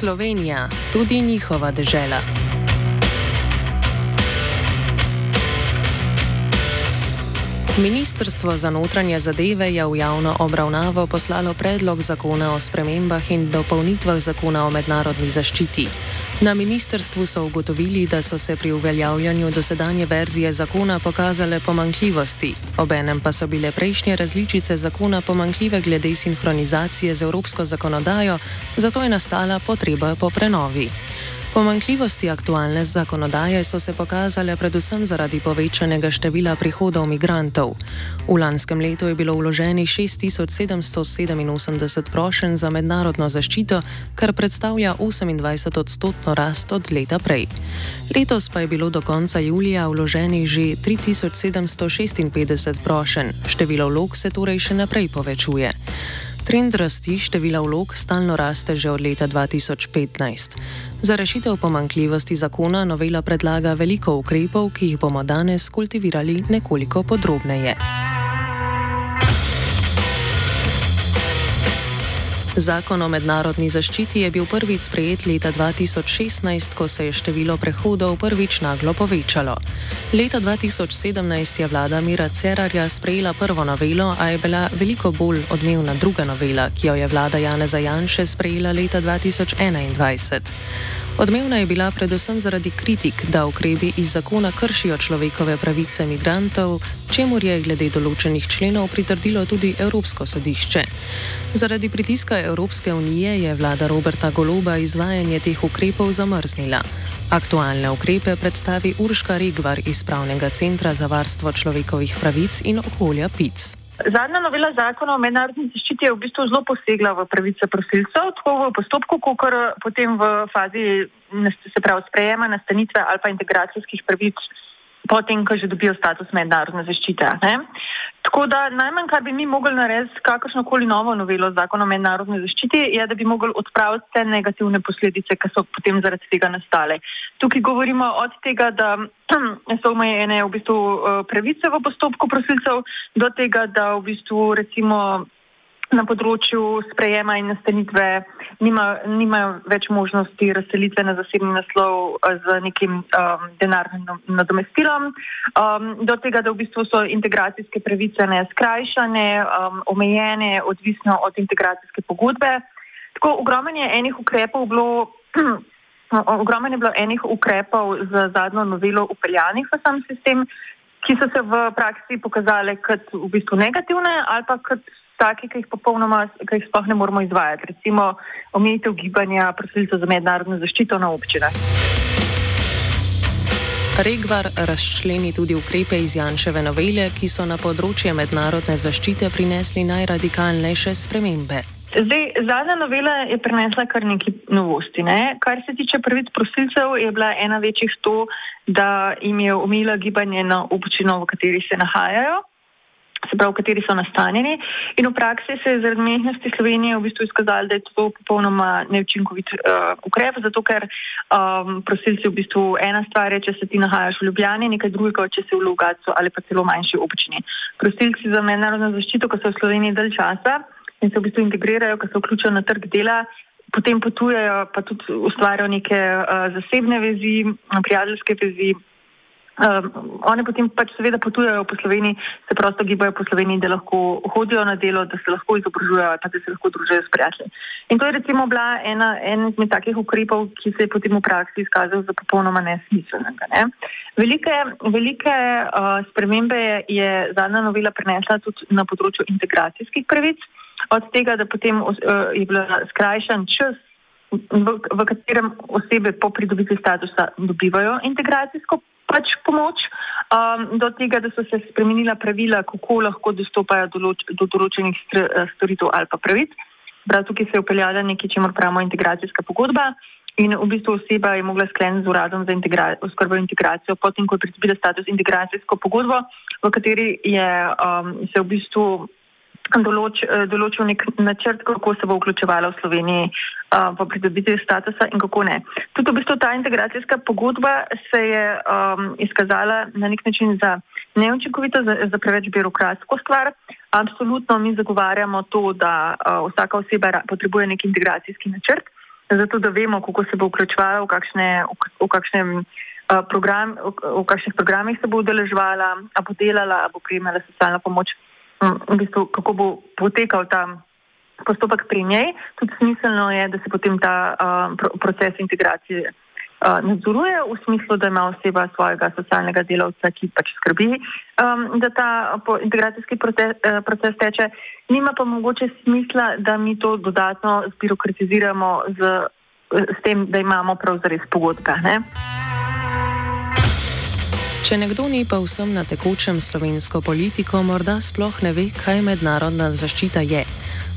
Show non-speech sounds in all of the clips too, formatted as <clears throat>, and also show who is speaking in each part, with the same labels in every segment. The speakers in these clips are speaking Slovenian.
Speaker 1: Slovenija, tudi njihova država. Ministrstvo za notranje zadeve je v javno obravnavo poslalo predlog zakona o spremembah in dopolnitvah zakona o mednarodni zaščiti. Na ministrstvu so ugotovili, da so se pri uveljavljanju dosedanje verzije zakona pokazale pomankljivosti, obenem pa so bile prejšnje različice zakona pomankljive glede sinhronizacije z evropsko zakonodajo, zato je nastala potreba po prenovi. Pomankljivosti aktualne zakonodaje so se pokazale predvsem zaradi povečanega števila prihodov migrantov. V lanskem letu je bilo vloženih 6787 prošenj za mednarodno zaščito, kar predstavlja 28 odstotno rast od leta prej. Letos pa je bilo do konca julija vloženih že 3756 prošenj, število vlog se torej še naprej povečuje. Trend rasti števila vlog stalno raste že od leta 2015. Za rešitev pomankljivosti zakona novela predlaga veliko ukrepov, ki jih bomo danes kultivirali nekoliko podrobneje. Zakon o mednarodni zaščiti je bil prvič sprejet leta 2016, ko se je število prehodov prvič naglo povečalo. Leta 2017 je vlada Mira Cerarja sprejela prvo novelo, a je bila veliko bolj odmevna druga novela, ki jo je vlada Janeza Janše sprejela leta 2021. Odmevna je bila predvsem zaradi kritik, da ukrepi iz zakona kršijo človekove pravice migrantov, čemu je glede določenih členov pritrdilo tudi Evropsko sodišče. Zaradi pritiska Evropske unije je vlada Roberta Goloba izvajanje teh ukrepov zamrznila. Aktualne ukrepe predstavi Urška Regvar iz Pravnega centra za varstvo človekovih pravic in okolja PIC.
Speaker 2: Zadnja novela zakona o mednarodni zaščiti je v bistvu zelo posegla v pravice prosilcev, tako v postopku, kot potem v fazi se pravi sprejema, nastanitve ali pa integracijskih pravic, potem, ko že dobijo status mednarodne zaščite. Ne? Tako da najmanj, kar bi mi mogli narediti kakršnokoli novo novelo zakona o mednarodni zaščiti, je, da bi mogli odpraviti te negativne posledice, ki so potem zaradi tega nastale. Tukaj govorimo od tega, da <clears throat> so omejene v bistvu eh, pravice v postopku prosilcev, do tega, da v bistvu recimo na področju sprejema in nastanitve nima, nima več možnosti razselitve na zasebni naslov eh, z nekim um, denarnim nadomestilom, um, do tega, da v bistvu so integracijske pravice ne skrajšane, um, omejene, odvisno od integracijske pogodbe. Tako ogromno je enih ukrepov bilo. <clears throat> Ogromno je bilo enih ukrepov za zadnjo novelo upeljanih v sam sistem, ki so se v praksi pokazali kot v bistvu negativne ali pa kot take, ki jih popolnoma, ki jih sploh ne moramo izvajati. Recimo omejitev gibanja prosilcev za mednarodno zaščito na občine.
Speaker 1: Regvar razčleni tudi ukrepe iz Janševe novele, ki so na področje mednarodne zaščite prinesli najradikalnejše spremembe.
Speaker 2: Zdaj, zadnja novela je prinesla kar nekaj novosti. Ne? Kar se tiče pravic prosilcev, je bila ena večjih to, da jim je omila gibanje na občino, v kateri se nahajajo se pravi, kateri so nastanjeni. In v praksi se je zaradi mehnosti Slovenije v bistvu izkazalo, da je to popolnoma neučinkovit uh, ukrep, zato ker um, prosilci v bistvu ena stvar je, če se ti nahajaš v Ljubljani, nekaj drugega, če si v Lugacu ali pa celo manjši občini. Prosilci za mednarodno zaščito, ko so v Sloveniji dalj časa in se v bistvu integrirajo, ko se vključijo na trg dela. Potem potujejo, pa tudi ustvarjajo neke uh, zasebne vezi, prijateljske vezi, Um, one potem pač seveda potujejo po Sloveniji, se prosto gibajo po Sloveniji, da lahko hodijo na delo, da se lahko izobražujejo, pa da se lahko družijo s prijatelji. In to je recimo bila ena, en izmed takih ukrepov, ki se je potem v praksi izkazal za popolnoma nesmiselnega. Ne? Velike, velike uh, spremembe je, zadnja novela prinesla tudi na področju integracijskih pravic, od tega, da potem uh, je bil skrajšan čas. V, v katerem osebe po pridobitvi statusa dobivajo integracijsko pač pomoč, um, do tega, da so se spremenila pravila, kako lahko dostopajo določ, do določenih eh, storitev ali pa pravic. Prav tukaj se je upeljala nekaj, čemu pravimo integracijska pogodba. In v bistvu oseba je mogla skleniti z uradom za integra oskrbo in integracijo, potem ko je pridobila status integracijsko pogodbo, v kateri je um, se v bistvu določ, eh, določil nek načrt, kako se bo vključevala v Sloveniji uh, v pridobitev statusa in kako ne. Tudi v bistvu ta integracijska pogodba se je um, izkazala na nek način za neučinkovito, za, za preveč birokratsko stvar. Absolutno mi zagovarjamo to, da uh, vsaka oseba potrebuje nek integracijski načrt, zato da vemo, kako se bo vključevala, v, kakšne, v, v kakšnem. Program, v, v kakšnih programih se bo udeležvala, a bo delala, a bo prejemala socialno pomoč v bistvu, kako bo potekal ta postopek pri njej. Tudi smiselno je, da se potem ta uh, proces integracije uh, nadzoruje v smislu, da ima oseba svojega socialnega delavca, ki pač skrbi, um, da ta integracijski proces, uh, proces teče. Nima pa mogoče smisla, da mi to dodatno zbirokratiziramo z, z tem, da imamo pravzaprav pogodbe.
Speaker 1: Če nekdo ni pa vsem na tekočem slovensko politiko, morda sploh ne ve, kaj mednarodna zaščita je.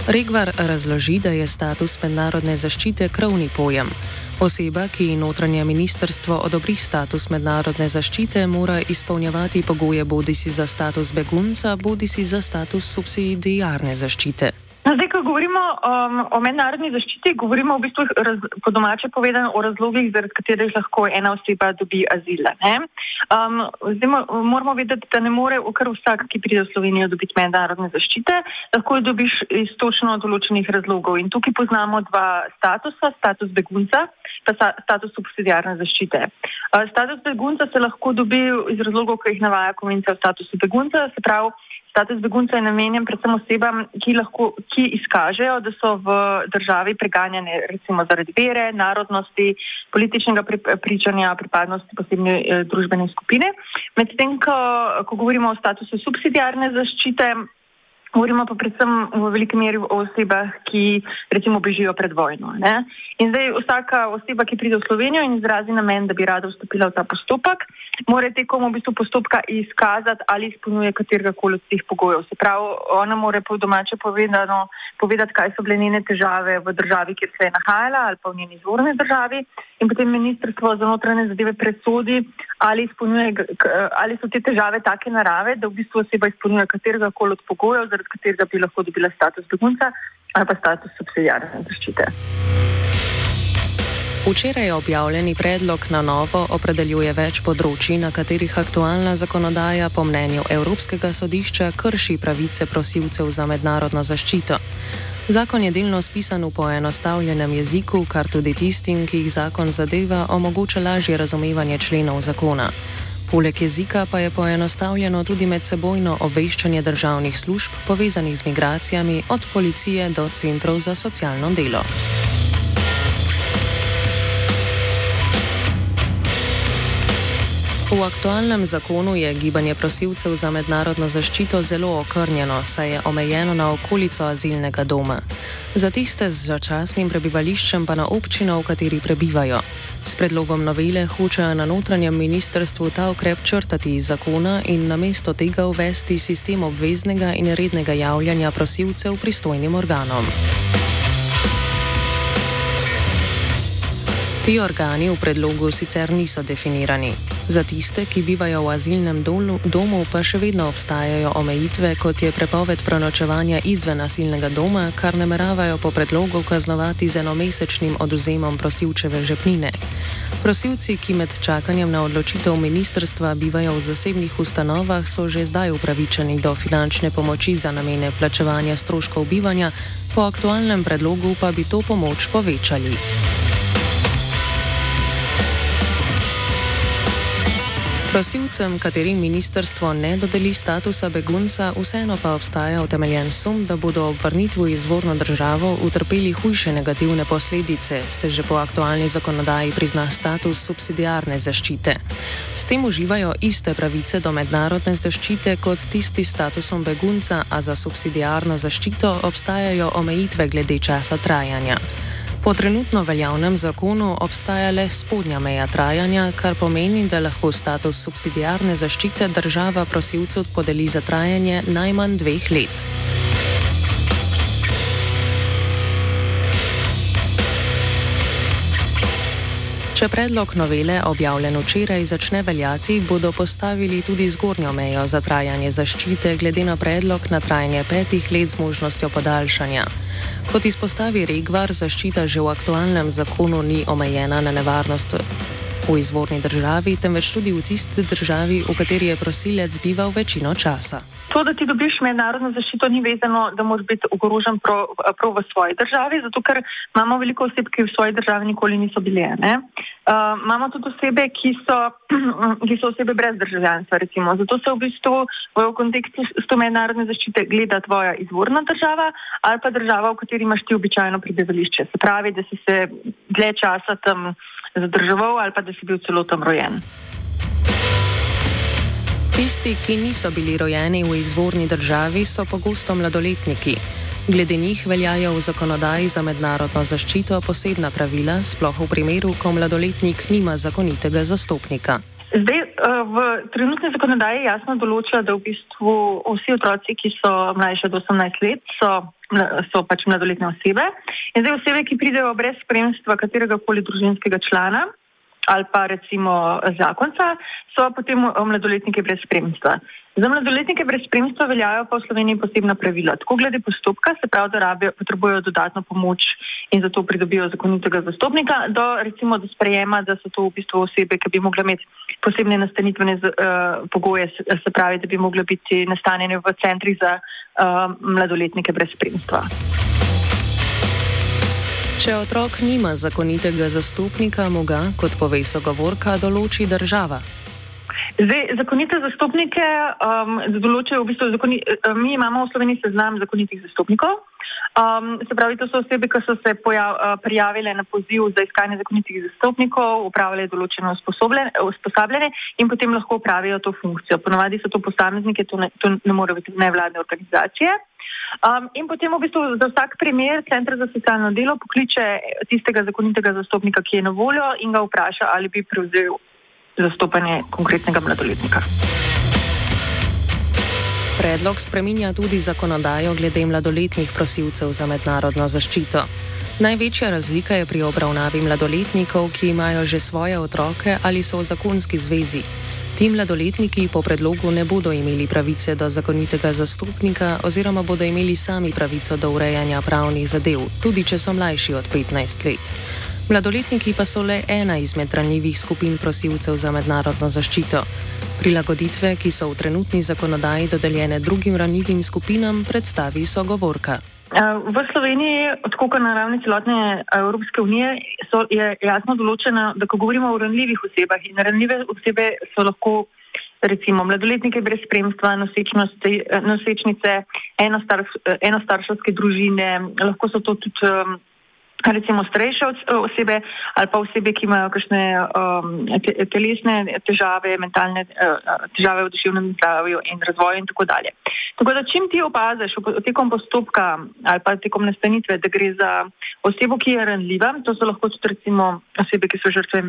Speaker 1: Regvar razloži, da je status mednarodne zaščite krovni pojem. Oseba, ki notranje ministrstvo odobri status mednarodne zaščite, mora izpolnjevati pogoje bodi si za status begunca, bodi si za status subsidijarne zaščite.
Speaker 2: No, zdaj, ko govorimo um, o mednarodni zaščiti, govorimo v bistvu raz, po domače povedano o razlogih, zaradi katerih lahko ena oseba dobi azil. Um, zdaj moramo vedeti, da ne more kar vsak, ki pride v Slovenijo, dobiti mednarodne zaščite, lahko jo dobiš iz točno določenih razlogov. In tukaj poznamo dva statusa, status begunca status subsidijarne zaščite. Uh, status begunca se lahko dobi iz razlogov, ki jih navaja konvencija o statusu begunca, se pravi, Status begunca je namenjen predvsem osebam, ki, lahko, ki izkažejo, da so v državi preganjene recimo zaradi vere, narodnosti, političnega pričanja, pripadnosti posebne eh, družbene skupine. Medtem, ko, ko govorimo o statusu subsidijarne zaščite, Govorimo pa predvsem v veliki meri o osebah, ki recimo bežijo pred vojno. Ne? In zdaj vsaka oseba, ki pride v Slovenijo in izrazi namen, da bi rada vstopila v ta postopek, mora tekom v bistvu postopka izkazati, ali izpolnjuje katerega koli od teh pogojev. Se pravi, ona mora po domače povedano, povedati, kaj so bile njene težave v državi, kjer se je nahajala ali pa v njeni izvorni državi in potem ministrstvo za notranje zadeve presodi, ali, ali so te težave take narave, da v bistvu oseba izpolnjuje katerega koli od pogojev zaradi katerega bi lahko dobila status begunca ali pa status subsidijarne zaščite.
Speaker 1: Včeraj objavljeni predlog na novo opredeljuje več področji, na katerih aktualna zakonodaja po mnenju Evropskega sodišča krši pravice prosilcev za mednarodno zaščito. Zakon je delno spisan v poenostavljenem jeziku, kar tudi tistim, ki jih zakon zadeva, omogoča lažje razumevanje členov zakona. Poleg jezika pa je poenostavljeno tudi medsebojno obveščanje državnih služb povezanih z migracijami, od policije do centrov za socialno delo. V aktualnem zakonu je gibanje prosilcev za mednarodno zaščito zelo okrnjeno, saj je omejeno na okolico azilnega doma. Za tiste z začasnim prebivališčem pa na občino, v kateri prebivajo. S predlogom novele hočejo na notranjem ministrstvu ta ukrep črtati iz zakona in namesto tega uvesti sistem obveznega in rednega javljanja prosilcev pristojnim organom. Ti organi v predlogu sicer niso definirani. Za tiste, ki bivajo v azilnem dolu, domu, pa še vedno obstajajo omejitve, kot je prepoved prenočevanja izven nasilnega doma, kar nameravajo po predlogu kaznovati z enomesečnim oduzemom prosilčeve žepnine. Prosilci, ki med čakanjem na odločitev ministrstva bivajo v zasebnih ustanovah, so že zdaj upravičeni do finančne pomoči za namene plačevanja stroškov bivanja, po aktualnem predlogu pa bi to pomoč povečali. Prosilcem, katerim ministrstvo ne dodeli statusa begunca, vseeno pa obstaja utemeljen sum, da bodo ob vrnitvi v izvorno državo utrpeli hujše negativne posledice, se že po aktualni zakonodaji prizna status subsidijarne zaščite. S tem uživajo iste pravice do mednarodne zaščite kot tisti s statusom begunca, a za subsidijarno zaščito obstajajo omejitve glede časa trajanja. Po trenutno veljavnem zakonu obstaja le spodnja meja trajanja, kar pomeni, da lahko status subsidijarne zaščite država prosilcu podeli za trajanje najmanj dveh let. Če predlog novele, objavljen včeraj, začne veljati, bodo postavili tudi zgornjo mejo za trajanje zaščite, glede na predlog na trajanje petih let z možnostjo podaljšanja. Kot izpostavi Regvar, zaščita že v aktualnem zakonu ni omejena na nevarnost v izvorni državi, temveč tudi v tisti državi, v kateri je prosilec bival večino časa.
Speaker 2: To, da ti dobiš mednarodno zaščito, ni vezano, da moraš biti ogrožen prav, prav v svoji državi, zato ker imamo veliko oseb, ki v svoji državi nikoli niso bile. Uh, imamo tudi osebe, ki so, <clears throat> ki so osebe brez državljanstva, recimo. Zato se v bistvu v kontekstu s to mednarodne zaščite gleda tvoja izvorna država ali pa država, v kateri imaš ti običajno prebivališče. Se pravi, da si se dlje časa tam zadrževal ali pa da si bil celo tam rojen.
Speaker 1: Tisti, ki niso bili rojeni v izvorni državi, so pogosto mladoletniki. Glede njih veljajo v zakonodaji za mednarodno zaščito posebna pravila, sploh v primeru, ko mladoletnik nima zakonitega zastopnika.
Speaker 2: Zdaj, eh, v trenutni zakonodaji jasno določa, da v bistvu vsi otroci, ki so mlajši od 18 let, so, so pač mladoletne osebe. In zdaj osebe, ki pridejo brez spremstva katerega koli družinskega člana, ali pa recimo zakonca, so potem eh, mladoletniki brez spremstva. Za mladoletnike brez spremstva veljajo pa v Sloveniji posebna pravila. Tako glede postopka, se pravi, da rabijo, potrebujejo dodatno pomoč in zato pridobijo zakonitega zastopnika, do recimo do sprejema, da so to v bistvu osebe, ki bi mogle imeti posebne nastanitvene uh, pogoje, se pravi, da bi mogle biti nastanjene v centrih za uh, mladoletnike brez spremstva.
Speaker 1: Če otrok nima zakonitega zastopnika, mu ga, kot pove sogovorka, določi država.
Speaker 2: Zdaj, zakonite zastopnike um, določajo v bistvu zakoni, um, mi imamo v Sloveniji seznam zakonitih zastopnikov. Um, se pravi, to so osebe, ki so se pojav, uh, prijavile na poziv za iskanje zakonitih zastopnikov, upravile določeno usposabljanje in potem lahko upravijo to funkcijo. Ponovadi so to posamezniki, to ne, to ne morejo biti nevladne organizacije. Um, in potem v bistvu za vsak primer center za socialno delo pokliče tistega zakonitega zastopnika, ki je na voljo in ga vpraša, ali bi prevzel zastopanje konkretnega mladoletnika.
Speaker 1: Predlog spreminja tudi zakonodajo glede mladoletnih prosilcev za mednarodno zaščito. Največja razlika je pri obravnavi mladoletnikov, ki imajo že svoje otroke ali so v zakonski zvezi. Ti mladoletniki po predlogu ne bodo imeli pravice do zakonitega zastopnika oziroma bodo imeli sami pravico do urejanja pravnih zadev, tudi če so mlajši od 15 let. Mladoletniki pa so le ena izmed ranljivih skupin prosilcev za mednarodno zaščito. Prilagoditve, ki so v trenutni zakonodaji dodeljene drugim ranljivim skupinam, predstavi sogovorka.
Speaker 2: V Sloveniji, tako kot na ravni celotne Evropske unije, so, je jasno določeno, da ko govorimo o ranljivih osebah in ranljive osebe so lahko recimo mladoletnike brez spremstva, nosečnice, enostarševske družine, lahko so to tudi recimo starejše osebe ali pa osebe, ki imajo kakšne um, te, telesne težave, mentalne uh, težave v duševnem zdravju in razvoju in tako dalje. Tako da čim ti opaziš tekom postopka ali pa tekom nastanitve, da gre za osebo, ki je ranljiva, to so lahko tudi recimo osebe, ki so žrtve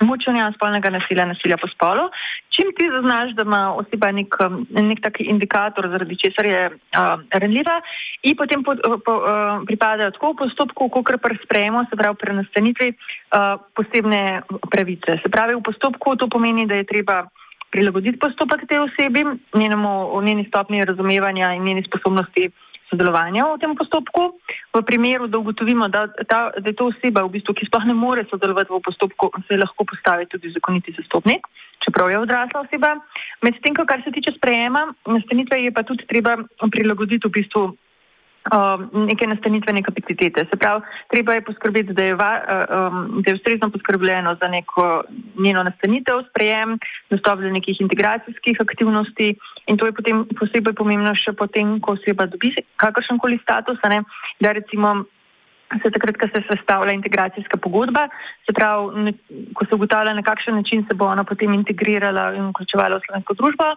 Speaker 2: mučenja, spolnega nasilja, nasilja po spolu, čim ti zaznaš, da ima oseba nek, nek taki indikator, zaradi česar je uh, ranljiva in potem po, po, uh, pripadajo tako v postopku, kot pri sprejemu, se pravi pri nastanitvi, uh, posebne pravice. Se pravi, v postopku to pomeni, da je treba prilagoditi postopek te osebi, njenemu, njeni stopni razumevanja in njeni sposobnosti sodelovanja v tem postopku. V primeru, da ugotovimo, da, ta, da je to oseba, v bistvu, ki sploh ne more sodelovati v postopku, se lahko postavi tudi zakoniti zastopnik, čeprav je odrasla oseba. Medtem, kar se tiče sprejema, nastanitve je pa tudi treba prilagoditi v bistvu neke nastanitvene kapacitete. Se pravi, treba je poskrbeti, da je, va, um, da je ustrezno poskrbljeno za neko njeno nastanitev, sprejem, dostop do nekih integracijskih aktivnosti in to je potem posebej pomembno še potem, ko oseba dobi kakršenkoli status, ne, da recimo se takrat, ko se sestavlja integracijska pogodba, se pravi, ne, ko se ugotavlja, na kakšen način se bo ona potem integrirala in vključevala v slovensko družbo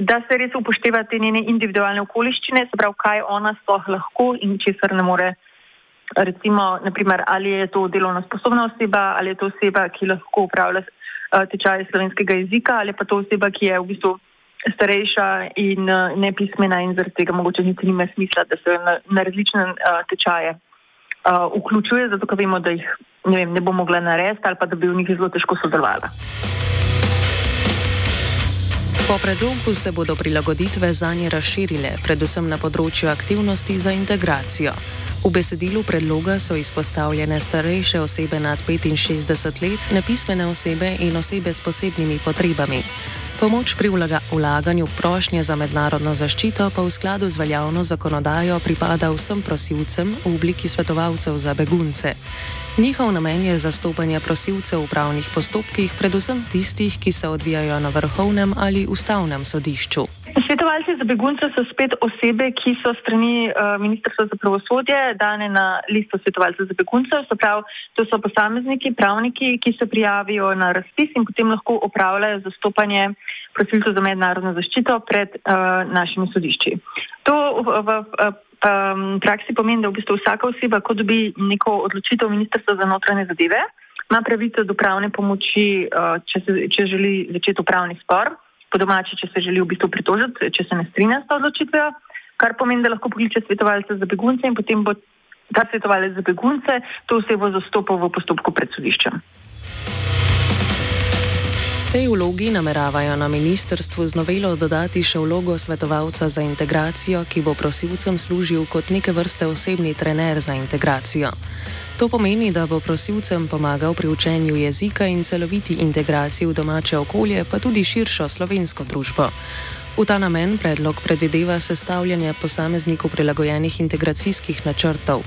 Speaker 2: da se res upošteva te njene individualne okoliščine, se pravi, kaj ona sploh lahko in česar ne more. Recimo, naprimer, ali je to delovno sposobna oseba, ali je to oseba, ki lahko upravlja uh, tečaje slovenskega jezika, ali pa to oseba, ki je v bistvu starejša in uh, nepismena in zaradi tega mogoče niti nima smisla, da se na, na različne uh, tečaje vključuje, zato ker vemo, da jih ne, vem, ne bo mogla narediti ali pa da bi v njih zelo težko sodelovala.
Speaker 1: Po predlogu se bodo prilagoditve za nje razširile, predvsem na področju aktivnosti za integracijo. V besedilu predloga so izpostavljene starejše osebe nad 65 let, nepismene osebe in osebe s posebnimi potrebami. Pomoč pri vlaganju prošnje za mednarodno zaščito pa v skladu z veljavno zakonodajo pripada vsem prosilcem v obliki svetovalcev za begunce. Njihov namen je zastopanje prosilcev v pravnih postopkih, predvsem tistih, ki se odvijajo na vrhovnem ali ustavnem sodišču.
Speaker 2: Svetovalci za begunce so spet osebe, ki so strani uh, Ministrstva za pravosodje dane na listo svetovalcev za begunce. So prav, to so posamezniki, pravniki, ki se prijavijo na razpis in potem lahko opravljajo zastopanje prosilcev za mednarodno zaščito pred uh, našimi sodišči. To v, v, v um, praksi pomeni, da v bistvu vsaka oseba, ko dobi neko odločitev Ministrstva za notranje zadeve, ima pravico do pravne pomoči, uh, če, se, če želi začeti upravni spor po domači, če se želi v bistvu pritožiti, če se ne strinja s to odločitvijo, kar pomeni, da lahko pokliče svetovalce za begunce in potem bo ta svetovalec za begunce to osebo zastopal v postopku pred sodiščem.
Speaker 1: Tej vlogi nameravajo na ministrstvu z novelo dodati še vlogo svetovalca za integracijo, ki bo prosilcem služil kot neke vrste osebni trener za integracijo. To pomeni, da bo prosilcem pomagal pri učenju jezika in celoviti integraciji v domače okolje, pa tudi širšo slovensko družbo. V ta namen predlog predvideva sestavljanje posamezniku prilagojenih integracijskih načrtov.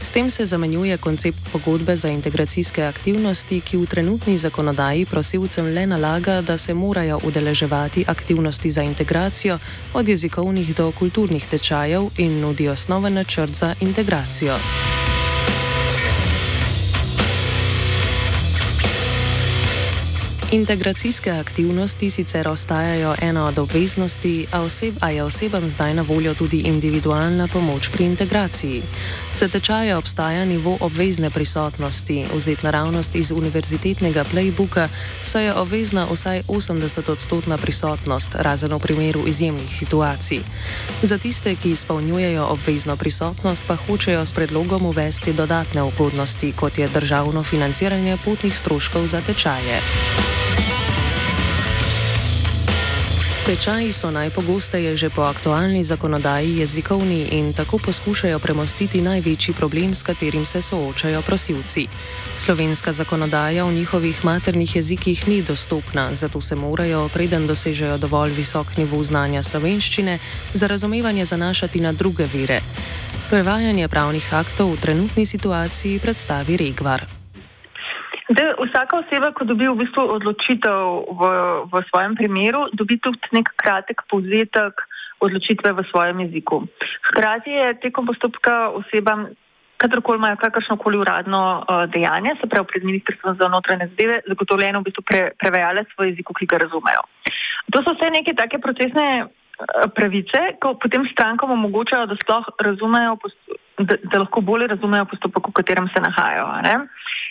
Speaker 1: S tem se zamenjuje koncept pogodbe za integracijske aktivnosti, ki v trenutni zakonodaji prosilcem le nalaga, da se morajo udeleževati aktivnosti za integracijo, od jezikovnih do kulturnih tečajev in nudi osnoven načrt za integracijo. Integracijske aktivnosti sicer ostajajo ena od obveznosti, a, oseb, a je osebam zdaj na voljo tudi individualna pomoč pri integraciji. Za tečaje obstaja nivo obvezne prisotnosti, vzet naravnost iz univerzitetnega playbooka, saj je obvezna vsaj 80-odstotna prisotnost, razen v primeru izjemnih situacij. Za tiste, ki izpolnjujejo obvezno prisotnost, pa hočejo s predlogom uvesti dodatne ugodnosti, kot je državno financiranje potnih stroškov za tečaje. Tečaji so najpogosteje že po aktualni zakonodaji jezikovni in tako poskušajo premostiti največji problem, s katerim se soočajo prosilci. Slovenska zakonodaja v njihovih maternih jezikih ni dostopna, zato se morajo, preden dosežejo dovolj visok nivo znanja slovenščine, za razumevanje zanašati na druge vire. Prevajanje pravnih aktov v trenutni situaciji predstavi Regvar.
Speaker 2: Da, vsaka oseba, ko dobi v bistvu odločitev v, v svojem primeru, dobi tudi nek kratek povzetek odločitve v svojem jeziku. Hkrati je tekom postopka osebam, kadarkoli imajo kakršno koli uradno uh, dejanje, se pravi pred ministrstvom za notranje zadeve, zagotovljeno v bistvu pre, prevajalec v jeziku, ki ga razumejo. To so vse neke take procesne uh, pravice, ko potem strankom omogočajo, da razumejo, da, da lahko bolje razumejo postopek, v katerem se nahajajo.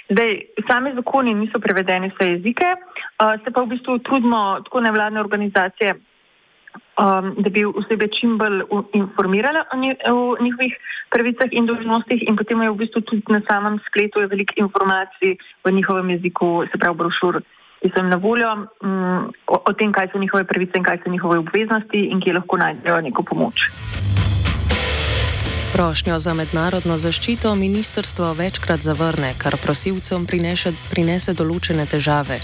Speaker 2: Zdaj, sami zakoni niso prevedeni vse jezike, uh, se pa v bistvu trudimo tako nevladne organizacije, um, da bi osebe čim bolj informirale o, o njihovih pravicah in dožnostih in potem je v bistvu tudi na samem spletu veliko informacij v njihovem jeziku, se pravi brošur, ki so jim na voljo um, o, o tem, kaj so njihove pravice in kaj so njihove obveznosti in kje lahko najdejo neko pomoč.
Speaker 1: Prošnjo za mednarodno zaščito ministrstvo večkrat zavrne, kar prosilcem prinese, prinese določene težave.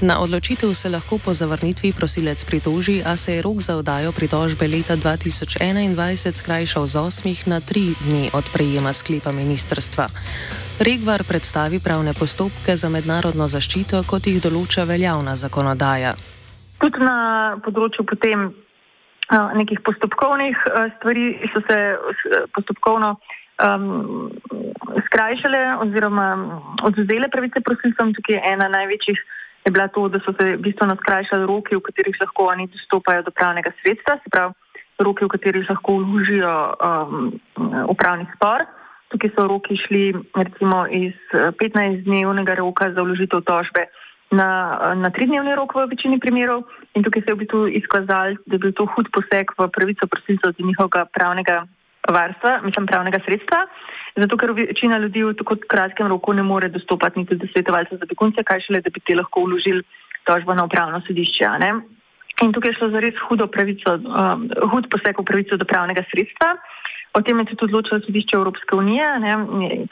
Speaker 1: Na odločitev se lahko po zavrnitvi prosilec pritoži, a se je rok za oddajo pritožbe leta 2021 skrajšal z 8 na 3 dni od prejema sklepa ministrstva. Regvar predstavi pravne postopke za mednarodno zaščito, kot jih določa veljavna zakonodaja.
Speaker 2: Tudi na področju potem nekih postopkovnih stvari so se postopkovno um, skrajšale oziroma odzele pravice prosilcem. Tukaj je ena največjih je bila to, da so se bistveno skrajšali roki, v katerih lahko oni dostopajo do pravnega sredstva, se pravi roki, v katerih lahko vložijo um, upravni spor. Tukaj so roki šli recimo iz 15-dnevnega roka za vložitev tožbe na, na tridnevni rok v večini primerov in tukaj se je v bistvu izkazalo, da je bil to hud poseg v pravico prosilcev do njihovega pravnega varstva, mislim pravnega sredstva, zato ker večina ljudi v tako kratkem roku ne more dostopati niti do svetovalca za begunce, kaj šele, da bi te lahko vložili tožbo na upravno sodišče. In tukaj je šlo za res hudo pravico, um, hud poseg v pravico do pravnega sredstva. O tem je tudi odločilo sodišče Evropske unije, ne,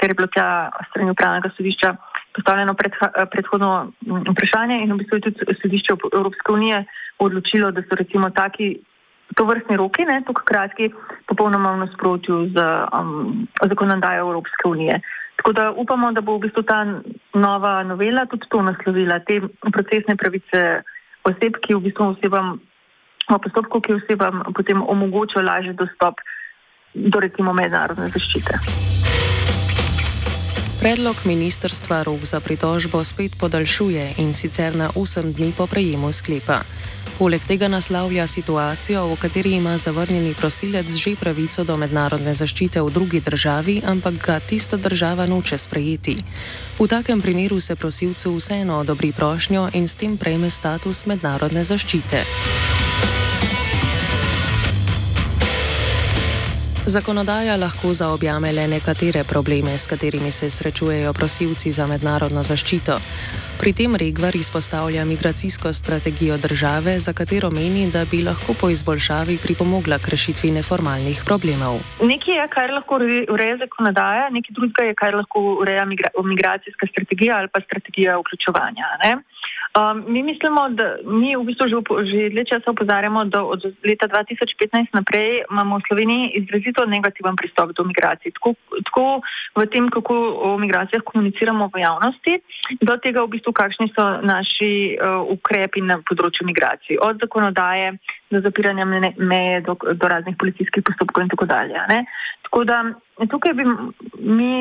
Speaker 2: ker je bilo tja strani upravnega sodišča postavljeno pred, predhodno vprašanje in v bistvu je tudi sodišče Evropske unije odločilo, da so recimo taki to vrstni roki, ne tako kratki, popolnoma v nasprotju z um, zakonodajo Evropske unije. Tako da upamo, da bo v bistvu ta nova novela tudi to naslovila, te procesne pravice oseb, ki v bistvu osebam v postopku, ki osebam potem omogočajo lažji dostop do recimo mednarodne zaščite.
Speaker 1: Predlog ministrstva rok za pritožbo spet podaljšuje in sicer na 8 dni po prejemu sklepa. Poleg tega naslavlja situacijo, v kateri ima zavrnjeni prosilec že pravico do mednarodne zaščite v drugi državi, ampak ga tista država noče sprejeti. V takem primeru se prosilcu vseeno odobri prošnjo in s tem prejme status mednarodne zaščite. Zakonodaja lahko zaobjame le nekatere probleme, s katerimi se srečujejo prosilci za mednarodno zaščito. Pri tem Regvar izpostavlja migracijsko strategijo države, za katero meni, da bi lahko po izboljšavi pripomogla k rešitvi neformalnih problemov.
Speaker 2: Nekaj je, kar lahko ureja zakonodaja, nekaj drugega je, kar lahko ureja migracijska strategija ali pa strategija vključevanja. Ne? Um, mi mislimo, da mi v bistvu že, že dlje časa opozarjamo, da od leta 2015 naprej imamo v Sloveniji izrazito negativen pristop do migracij. Tako, tako v tem, kako o migracijah komuniciramo v javnosti, do tega v bistvu, kakšni so naši uh, ukrepi na področju migracij. Od zakonodaje do zapiranja meje, do, do raznih policijskih postopkov in tako dalje. Ne? Tako da tukaj bi mi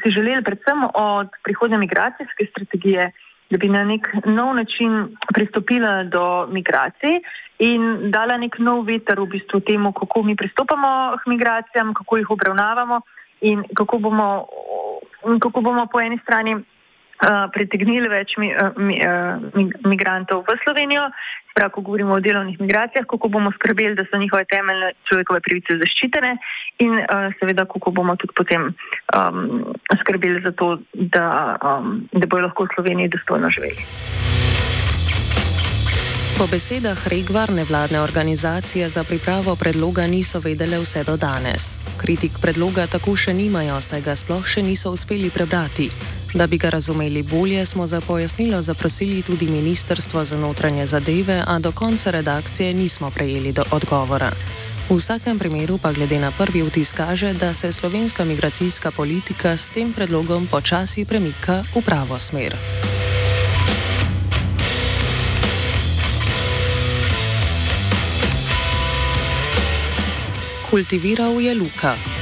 Speaker 2: si želeli predvsem od prihodnje migracijske strategije da bi na nek nov način pristopila do migracij in dala nek nov veter v bistvu temu, kako mi pristopamo k migracijam, kako jih obravnavamo in kako bomo, kako bomo po eni strani uh, pritegnili več mi, uh, mi, uh, migrantov v Slovenijo, prav, ko govorimo o delovnih migracijah, kako bomo skrbeli, da so njihove temeljne človekove pravice zaščitene in uh, seveda, kako bomo tudi potem um, skrbeli za to, da, um, da bojo lahko v Sloveniji dostojno živeli.
Speaker 1: Po besedah Regvar nevladne organizacije za pripravo predloga niso vedele vse do danes. Kritik predloga tako še nimajo, saj ga sploh še niso uspeli prebrati. Da bi ga razumeli bolje, smo za pojasnilo zaprosili tudi Ministrstvo za notranje zadeve, a do konca redakcije nismo prejeli do odgovora. V vsakem primeru pa glede na prvi vtis kaže, da se slovenska migracijska politika s tem predlogom počasi premika v pravo smer. Kultiviral je Luka.